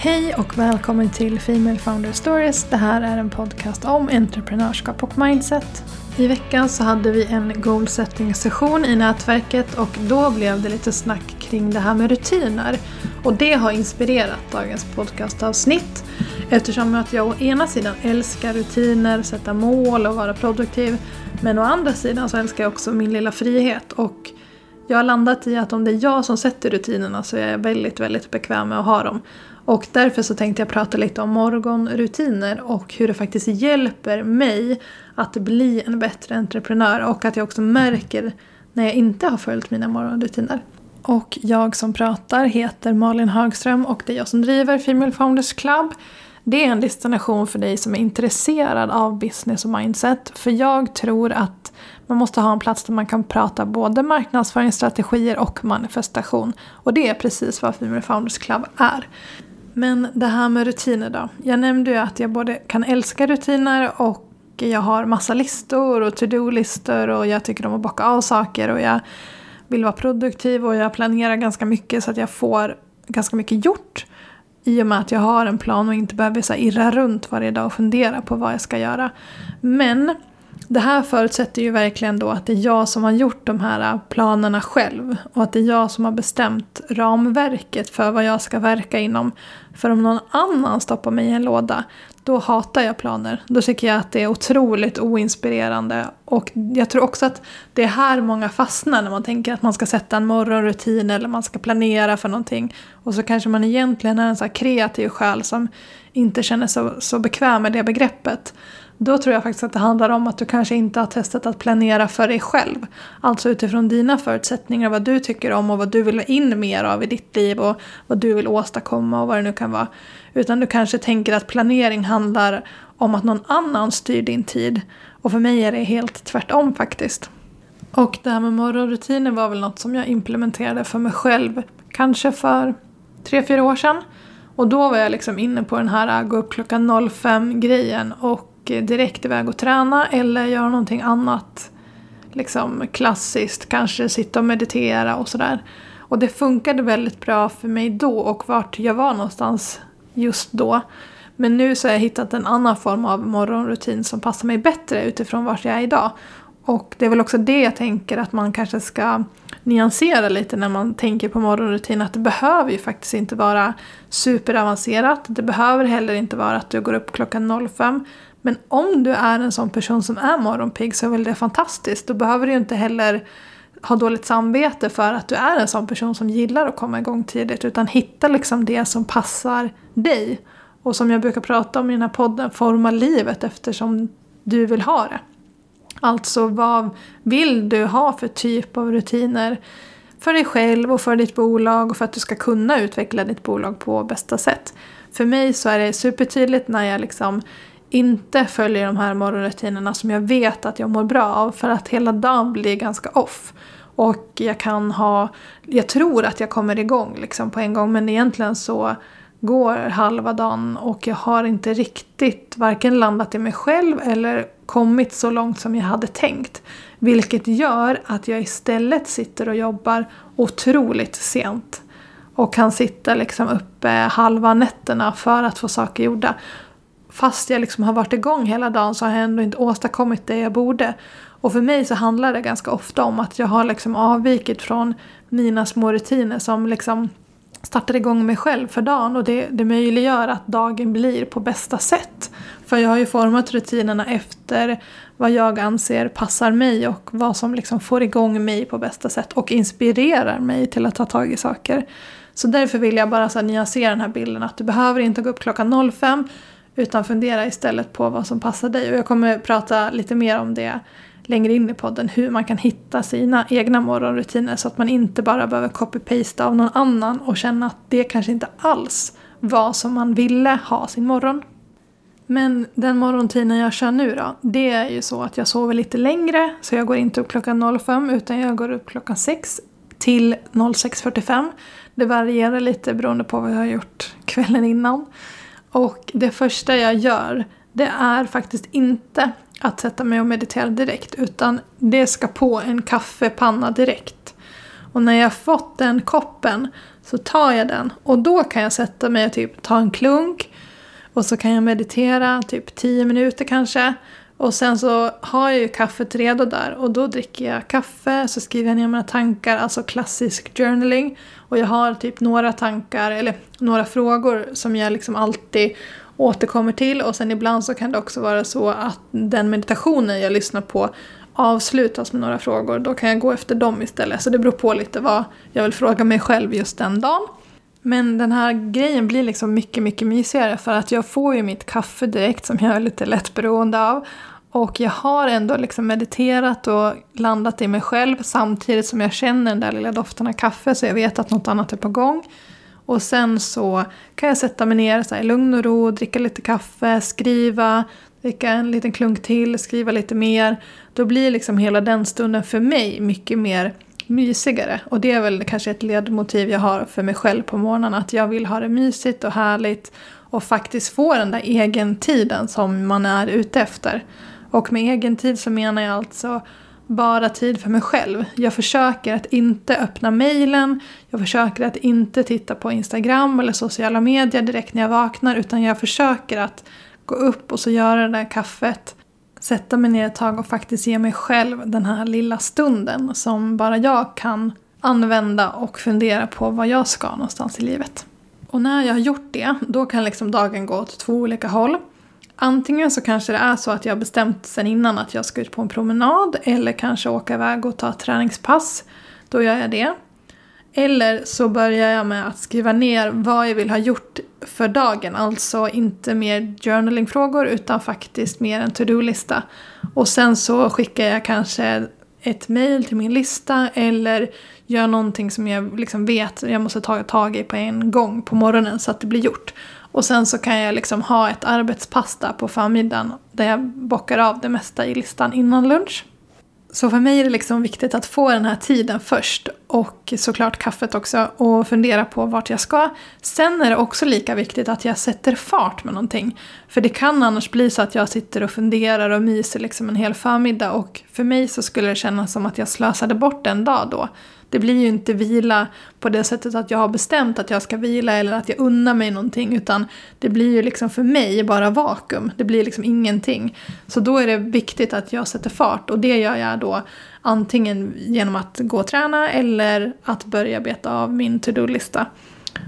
Hej och välkommen till Female Founder Stories. Det här är en podcast om entreprenörskap och mindset. I veckan så hade vi en goal setting session i nätverket och då blev det lite snack kring det här med rutiner. Och det har inspirerat dagens podcastavsnitt eftersom att jag å ena sidan älskar rutiner, sätta mål och vara produktiv men å andra sidan så älskar jag också min lilla frihet och jag har landat i att om det är jag som sätter rutinerna så är jag väldigt, väldigt bekväm med att ha dem. Och därför så tänkte jag prata lite om morgonrutiner och hur det faktiskt hjälper mig att bli en bättre entreprenör och att jag också märker när jag inte har följt mina morgonrutiner. Och jag som pratar heter Malin Högström och det är jag som driver Female Founders Club. Det är en destination för dig som är intresserad av business och mindset. För jag tror att man måste ha en plats där man kan prata både marknadsföringsstrategier och manifestation. Och det är precis vad Female Founders Club är. Men det här med rutiner då. Jag nämnde ju att jag både kan älska rutiner och jag har massa listor och to-do-listor och jag tycker om att bocka av saker och jag vill vara produktiv och jag planerar ganska mycket så att jag får ganska mycket gjort. I och med att jag har en plan och inte behöver så irra runt varje dag och fundera på vad jag ska göra. Men det här förutsätter ju verkligen då att det är jag som har gjort de här planerna själv. Och att det är jag som har bestämt ramverket för vad jag ska verka inom. För om någon annan stoppar mig i en låda, då hatar jag planer. Då tycker jag att det är otroligt oinspirerande. Och jag tror också att det är här många fastnar när man tänker att man ska sätta en morgonrutin eller man ska planera för någonting. Och så kanske man egentligen är en så kreativ själ som inte känner sig så, så bekväm med det begreppet. Då tror jag faktiskt att det handlar om att du kanske inte har testat att planera för dig själv. Alltså utifrån dina förutsättningar, vad du tycker om och vad du vill ha in mer av i ditt liv och vad du vill åstadkomma och vad det nu kan vara. Utan du kanske tänker att planering handlar om att någon annan styr din tid. Och för mig är det helt tvärtom faktiskt. Och det här med morgonrutiner var väl något som jag implementerade för mig själv kanske för tre, fyra år sedan. Och då var jag liksom inne på den här äh, gå upp klockan 05 grejen och direkt iväg och träna eller göra någonting annat liksom klassiskt, kanske sitta och meditera och sådär. Och det funkade väldigt bra för mig då och vart jag var någonstans just då. Men nu så har jag hittat en annan form av morgonrutin som passar mig bättre utifrån vart jag är idag. Och det är väl också det jag tänker att man kanske ska nyansera lite när man tänker på morgonrutin. Att det behöver ju faktiskt inte vara superavancerat. Det behöver heller inte vara att du går upp klockan 05. Men om du är en sån person som är morgonpigg så är väl det fantastiskt. Då behöver du inte heller ha dåligt samvete för att du är en sån person som gillar att komma igång tidigt. Utan hitta liksom det som passar dig. Och som jag brukar prata om i den här podden, forma livet eftersom du vill ha det. Alltså vad vill du ha för typ av rutiner för dig själv och för ditt bolag och för att du ska kunna utveckla ditt bolag på bästa sätt. För mig så är det supertydligt när jag liksom inte följer de här morgonrutinerna som jag vet att jag mår bra av för att hela dagen blir ganska off. Och jag kan ha, jag tror att jag kommer igång liksom på en gång men egentligen så går halva dagen och jag har inte riktigt varken landat i mig själv eller kommit så långt som jag hade tänkt. Vilket gör att jag istället sitter och jobbar otroligt sent. Och kan sitta liksom uppe halva nätterna för att få saker gjorda fast jag liksom har varit igång hela dagen så har jag ändå inte åstadkommit det jag borde. Och för mig så handlar det ganska ofta om att jag har liksom avvikit från mina små rutiner som liksom startar igång mig själv för dagen och det, det möjliggör att dagen blir på bästa sätt. För jag har ju format rutinerna efter vad jag anser passar mig och vad som liksom får igång mig på bästa sätt och inspirerar mig till att ta tag i saker. Så därför vill jag bara så nyansera den här bilden att du behöver inte gå upp klockan 05 utan fundera istället på vad som passar dig. Och jag kommer prata lite mer om det längre in i podden. Hur man kan hitta sina egna morgonrutiner så att man inte bara behöver copy-pasta av någon annan och känna att det kanske inte alls var som man ville ha sin morgon. Men den morgontiden jag kör nu då, det är ju så att jag sover lite längre. Så jag går inte upp klockan 05 utan jag går upp klockan 6 till 06.45. Det varierar lite beroende på vad jag har gjort kvällen innan. Och det första jag gör det är faktiskt inte att sätta mig och meditera direkt utan det ska på en kaffepanna direkt. Och när jag fått den koppen så tar jag den och då kan jag sätta mig och typ ta en klunk och så kan jag meditera typ 10 minuter kanske. Och sen så har jag ju kaffet redo där och då dricker jag kaffe, så skriver jag ner mina tankar, alltså klassisk journaling. Och jag har typ några tankar, eller några frågor som jag liksom alltid återkommer till. Och sen ibland så kan det också vara så att den meditationen jag lyssnar på avslutas med några frågor. Då kan jag gå efter dem istället. Så det beror på lite vad jag vill fråga mig själv just den dagen. Men den här grejen blir liksom mycket, mycket mysigare för att jag får ju mitt kaffe direkt som jag är lite lätt beroende av. Och jag har ändå liksom mediterat och landat i mig själv samtidigt som jag känner den där lilla doften av kaffe så jag vet att något annat är på gång. Och sen så kan jag sätta mig ner så här, i lugn och ro, dricka lite kaffe, skriva, dricka en liten klunk till, skriva lite mer. Då blir liksom hela den stunden för mig mycket mer mysigare. Och det är väl kanske ett ledmotiv jag har för mig själv på morgonen. Att jag vill ha det mysigt och härligt och faktiskt få den där egentiden som man är ute efter. Och med egentid så menar jag alltså bara tid för mig själv. Jag försöker att inte öppna mejlen, jag försöker att inte titta på Instagram eller sociala medier direkt när jag vaknar utan jag försöker att gå upp och så göra det där kaffet, sätta mig ner ett tag och faktiskt ge mig själv den här lilla stunden som bara jag kan använda och fundera på vad jag ska någonstans i livet. Och när jag har gjort det, då kan liksom dagen gå åt två olika håll. Antingen så kanske det är så att jag har bestämt sen innan att jag ska ut på en promenad eller kanske åka iväg och ta ett träningspass. Då gör jag det. Eller så börjar jag med att skriva ner vad jag vill ha gjort för dagen. Alltså inte mer journalingfrågor utan faktiskt mer en to-do-lista. Och sen så skickar jag kanske ett mail till min lista eller gör någonting som jag liksom vet jag måste ta tag i på en gång på morgonen så att det blir gjort. Och sen så kan jag liksom ha ett arbetspass där på förmiddagen där jag bockar av det mesta i listan innan lunch. Så för mig är det liksom viktigt att få den här tiden först och såklart kaffet också och fundera på vart jag ska. Sen är det också lika viktigt att jag sätter fart med någonting. För det kan annars bli så att jag sitter och funderar och myser liksom en hel förmiddag och för mig så skulle det kännas som att jag slösade bort en dag då. Det blir ju inte vila på det sättet att jag har bestämt att jag ska vila eller att jag unnar mig någonting utan det blir ju liksom för mig bara vakuum. Det blir liksom ingenting. Så då är det viktigt att jag sätter fart och det gör jag då antingen genom att gå och träna eller att börja beta av min to-do-lista.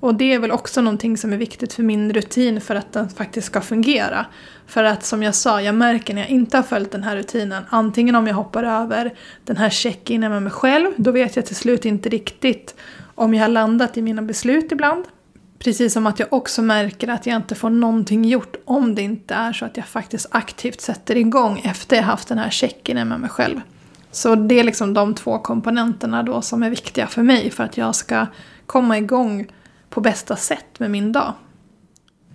Och det är väl också någonting som är viktigt för min rutin för att den faktiskt ska fungera. För att som jag sa, jag märker när jag inte har följt den här rutinen, antingen om jag hoppar över den här check-inen med mig själv, då vet jag till slut inte riktigt om jag har landat i mina beslut ibland. Precis som att jag också märker att jag inte får någonting gjort om det inte är så att jag faktiskt aktivt sätter igång efter jag haft den här check-inen med mig själv. Så det är liksom de två komponenterna då som är viktiga för mig för att jag ska komma igång på bästa sätt med min dag.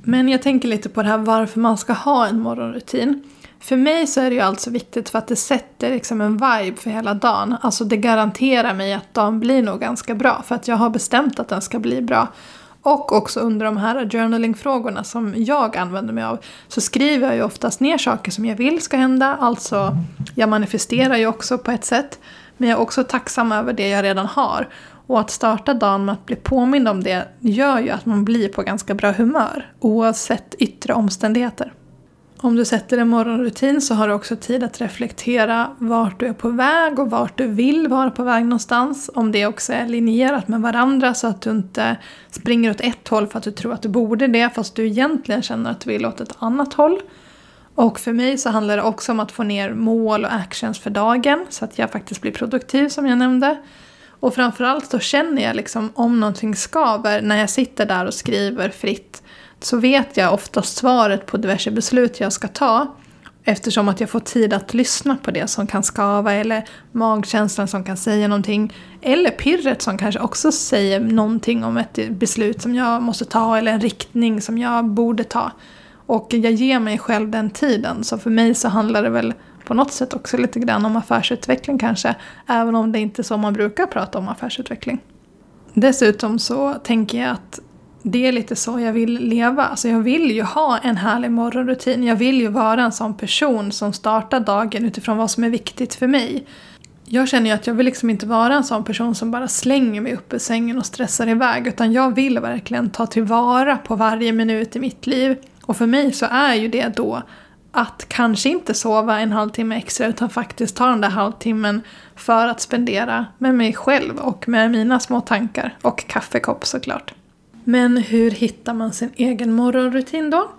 Men jag tänker lite på det här varför man ska ha en morgonrutin. För mig så är det ju alltså viktigt för att det sätter liksom en vibe för hela dagen. Alltså det garanterar mig att dagen blir nog ganska bra för att jag har bestämt att den ska bli bra. Och också under de här journalingfrågorna som jag använder mig av så skriver jag ju oftast ner saker som jag vill ska hända. Alltså, jag manifesterar ju också på ett sätt. Men jag är också tacksam över det jag redan har. Och att starta dagen med att bli påmind om det gör ju att man blir på ganska bra humör oavsett yttre omständigheter. Om du sätter en morgonrutin så har du också tid att reflektera vart du är på väg och vart du vill vara på väg någonstans. Om det också är linjerat med varandra så att du inte springer åt ett håll för att du tror att du borde det fast du egentligen känner att du vill åt ett annat håll. Och för mig så handlar det också om att få ner mål och actions för dagen så att jag faktiskt blir produktiv som jag nämnde. Och framförallt så känner jag liksom om någonting skaver när jag sitter där och skriver fritt så vet jag oftast svaret på diverse beslut jag ska ta. Eftersom att jag får tid att lyssna på det som kan skava eller magkänslan som kan säga någonting. Eller pirret som kanske också säger någonting om ett beslut som jag måste ta eller en riktning som jag borde ta. Och jag ger mig själv den tiden. Så för mig så handlar det väl på något sätt också lite grann om affärsutveckling kanske. Även om det inte är så man brukar prata om affärsutveckling. Dessutom så tänker jag att det är lite så jag vill leva. Alltså jag vill ju ha en härlig morgonrutin. Jag vill ju vara en sån person som startar dagen utifrån vad som är viktigt för mig. Jag känner ju att jag vill liksom inte vara en sån person som bara slänger mig upp ur sängen och stressar iväg. Utan jag vill verkligen ta tillvara på varje minut i mitt liv. Och för mig så är ju det då att kanske inte sova en halvtimme extra utan faktiskt ta den där halvtimmen för att spendera med mig själv och med mina små tankar. Och kaffekopp såklart. Men hur hittar man sin egen morgonrutin då?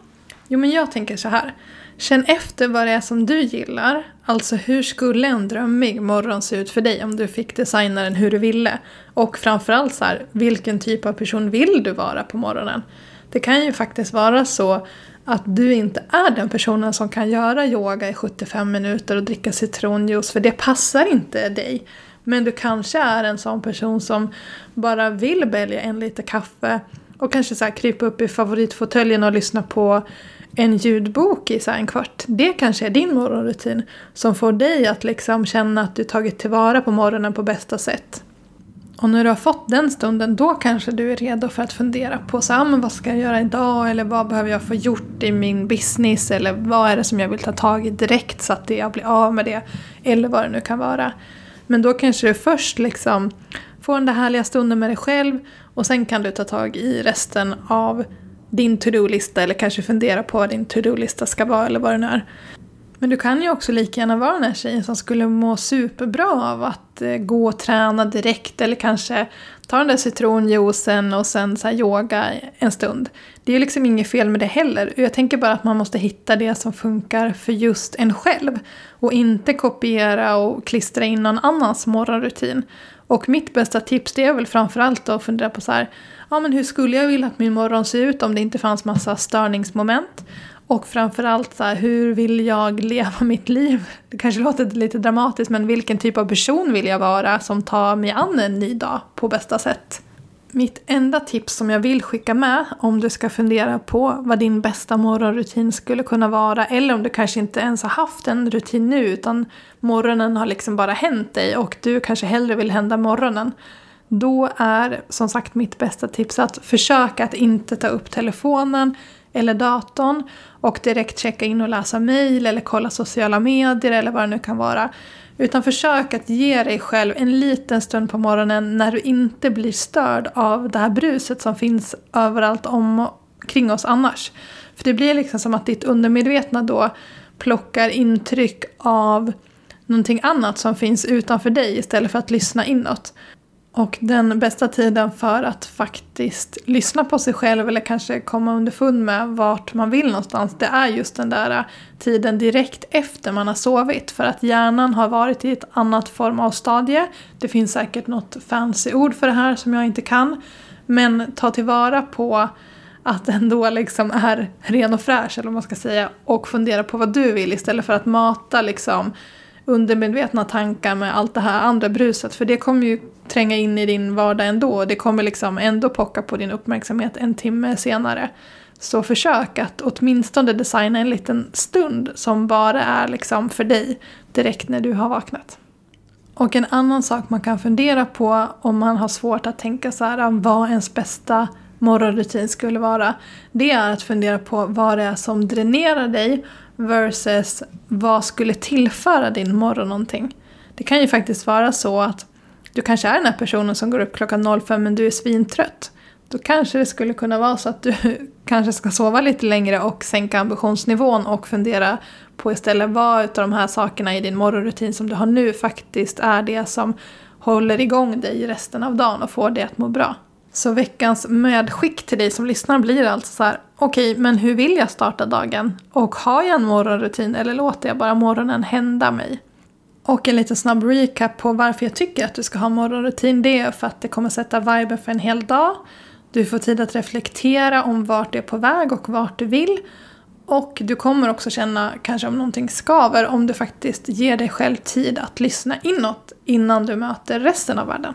Jo men jag tänker så här. Känn efter vad det är som du gillar. Alltså hur skulle en drömmig morgon se ut för dig om du fick designa den hur du ville? Och framförallt så här, vilken typ av person vill du vara på morgonen? Det kan ju faktiskt vara så att du inte är den personen som kan göra yoga i 75 minuter och dricka citronjuice för det passar inte dig. Men du kanske är en sån person som bara vill välja en liter kaffe och kanske så här krypa upp i favoritfåtöljen och lyssna på en ljudbok i så en kvart. Det kanske är din morgonrutin som får dig att liksom känna att du tagit tillvara på morgonen på bästa sätt. Och när du har fått den stunden, då kanske du är redo för att fundera på så, ah, men vad ska jag göra idag? Eller vad behöver jag få gjort i min business? Eller vad är det som jag vill ta tag i direkt så att jag blir av med det? Eller vad det nu kan vara. Men då kanske du först liksom får den där härliga stunden med dig själv och sen kan du ta tag i resten av din to-do-lista eller kanske fundera på vad din to-do-lista ska vara eller vad det nu är. Men du kan ju också lika gärna vara den här tjejen som skulle må superbra av att eh, gå och träna direkt eller kanske ta den där citronjuicen och sen så yoga en stund. Det är ju liksom inget fel med det heller. Jag tänker bara att man måste hitta det som funkar för just en själv. Och inte kopiera och klistra in någon annans morgonrutin. Och mitt bästa tips det är väl framförallt att fundera på så här, ja men hur skulle jag vilja att min morgon ser ut om det inte fanns massa störningsmoment? Och framförallt så här, hur vill jag leva mitt liv? Det kanske låter lite dramatiskt men vilken typ av person vill jag vara som tar mig an en ny dag på bästa sätt? Mitt enda tips som jag vill skicka med om du ska fundera på vad din bästa morgonrutin skulle kunna vara eller om du kanske inte ens har haft en rutin nu utan morgonen har liksom bara hänt dig och du kanske hellre vill hända morgonen. Då är som sagt mitt bästa tips att försöka att inte ta upp telefonen eller datorn och direkt checka in och läsa mejl eller kolla sociala medier eller vad det nu kan vara. Utan försök att ge dig själv en liten stund på morgonen när du inte blir störd av det här bruset som finns överallt omkring oss annars. För det blir liksom som att ditt undermedvetna då plockar intryck av någonting annat som finns utanför dig istället för att lyssna inåt. Och den bästa tiden för att faktiskt lyssna på sig själv eller kanske komma underfund med vart man vill någonstans, det är just den där äh, tiden direkt efter man har sovit. För att hjärnan har varit i ett annat form av stadie. Det finns säkert något fancy ord för det här som jag inte kan. Men ta tillvara på att den då liksom är ren och fräsch, eller vad man ska säga, och fundera på vad du vill istället för att mata liksom undermedvetna tankar med allt det här andra bruset. För det kommer ju tränga in i din vardag ändå. Det kommer liksom ändå pocka på din uppmärksamhet en timme senare. Så försök att åtminstone designa en liten stund som bara är liksom för dig direkt när du har vaknat. Och en annan sak man kan fundera på om man har svårt att tänka så här vad ens bästa morgonrutin skulle vara. Det är att fundera på vad det är som dränerar dig versus vad skulle tillföra din morgon någonting. Det kan ju faktiskt vara så att du kanske är den här personen som går upp klockan 05 men du är svintrött. Då kanske det skulle kunna vara så att du kanske ska sova lite längre och sänka ambitionsnivån och fundera på istället vad utav de här sakerna i din morgonrutin som du har nu faktiskt är det som håller igång dig resten av dagen och får dig att må bra. Så veckans medskick till dig som lyssnar blir alltså så här, okej, okay, men hur vill jag starta dagen? Och har jag en morgonrutin eller låter jag bara morgonen hända mig? Och en liten snabb recap på varför jag tycker att du ska ha morgonrutin. Det är för att det kommer sätta viben för en hel dag. Du får tid att reflektera om vart du är på väg och vart du vill. Och du kommer också känna kanske om någonting skaver om du faktiskt ger dig själv tid att lyssna inåt innan du möter resten av världen.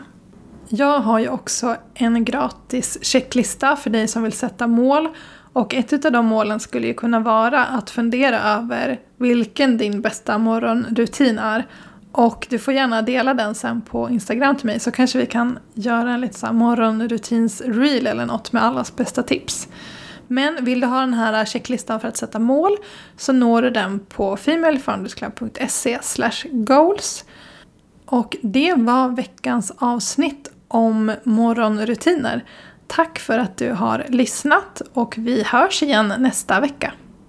Jag har ju också en gratis checklista för dig som vill sätta mål. Och ett av de målen skulle ju kunna vara att fundera över vilken din bästa morgonrutin är. Och du får gärna dela den sen på Instagram till mig så kanske vi kan göra en lite så morgonrutins-reel eller något med allas bästa tips. Men vill du ha den här checklistan för att sätta mål så når du den på femalefoundersclub.se goals. Och det var veckans avsnitt om morgonrutiner. Tack för att du har lyssnat och vi hörs igen nästa vecka.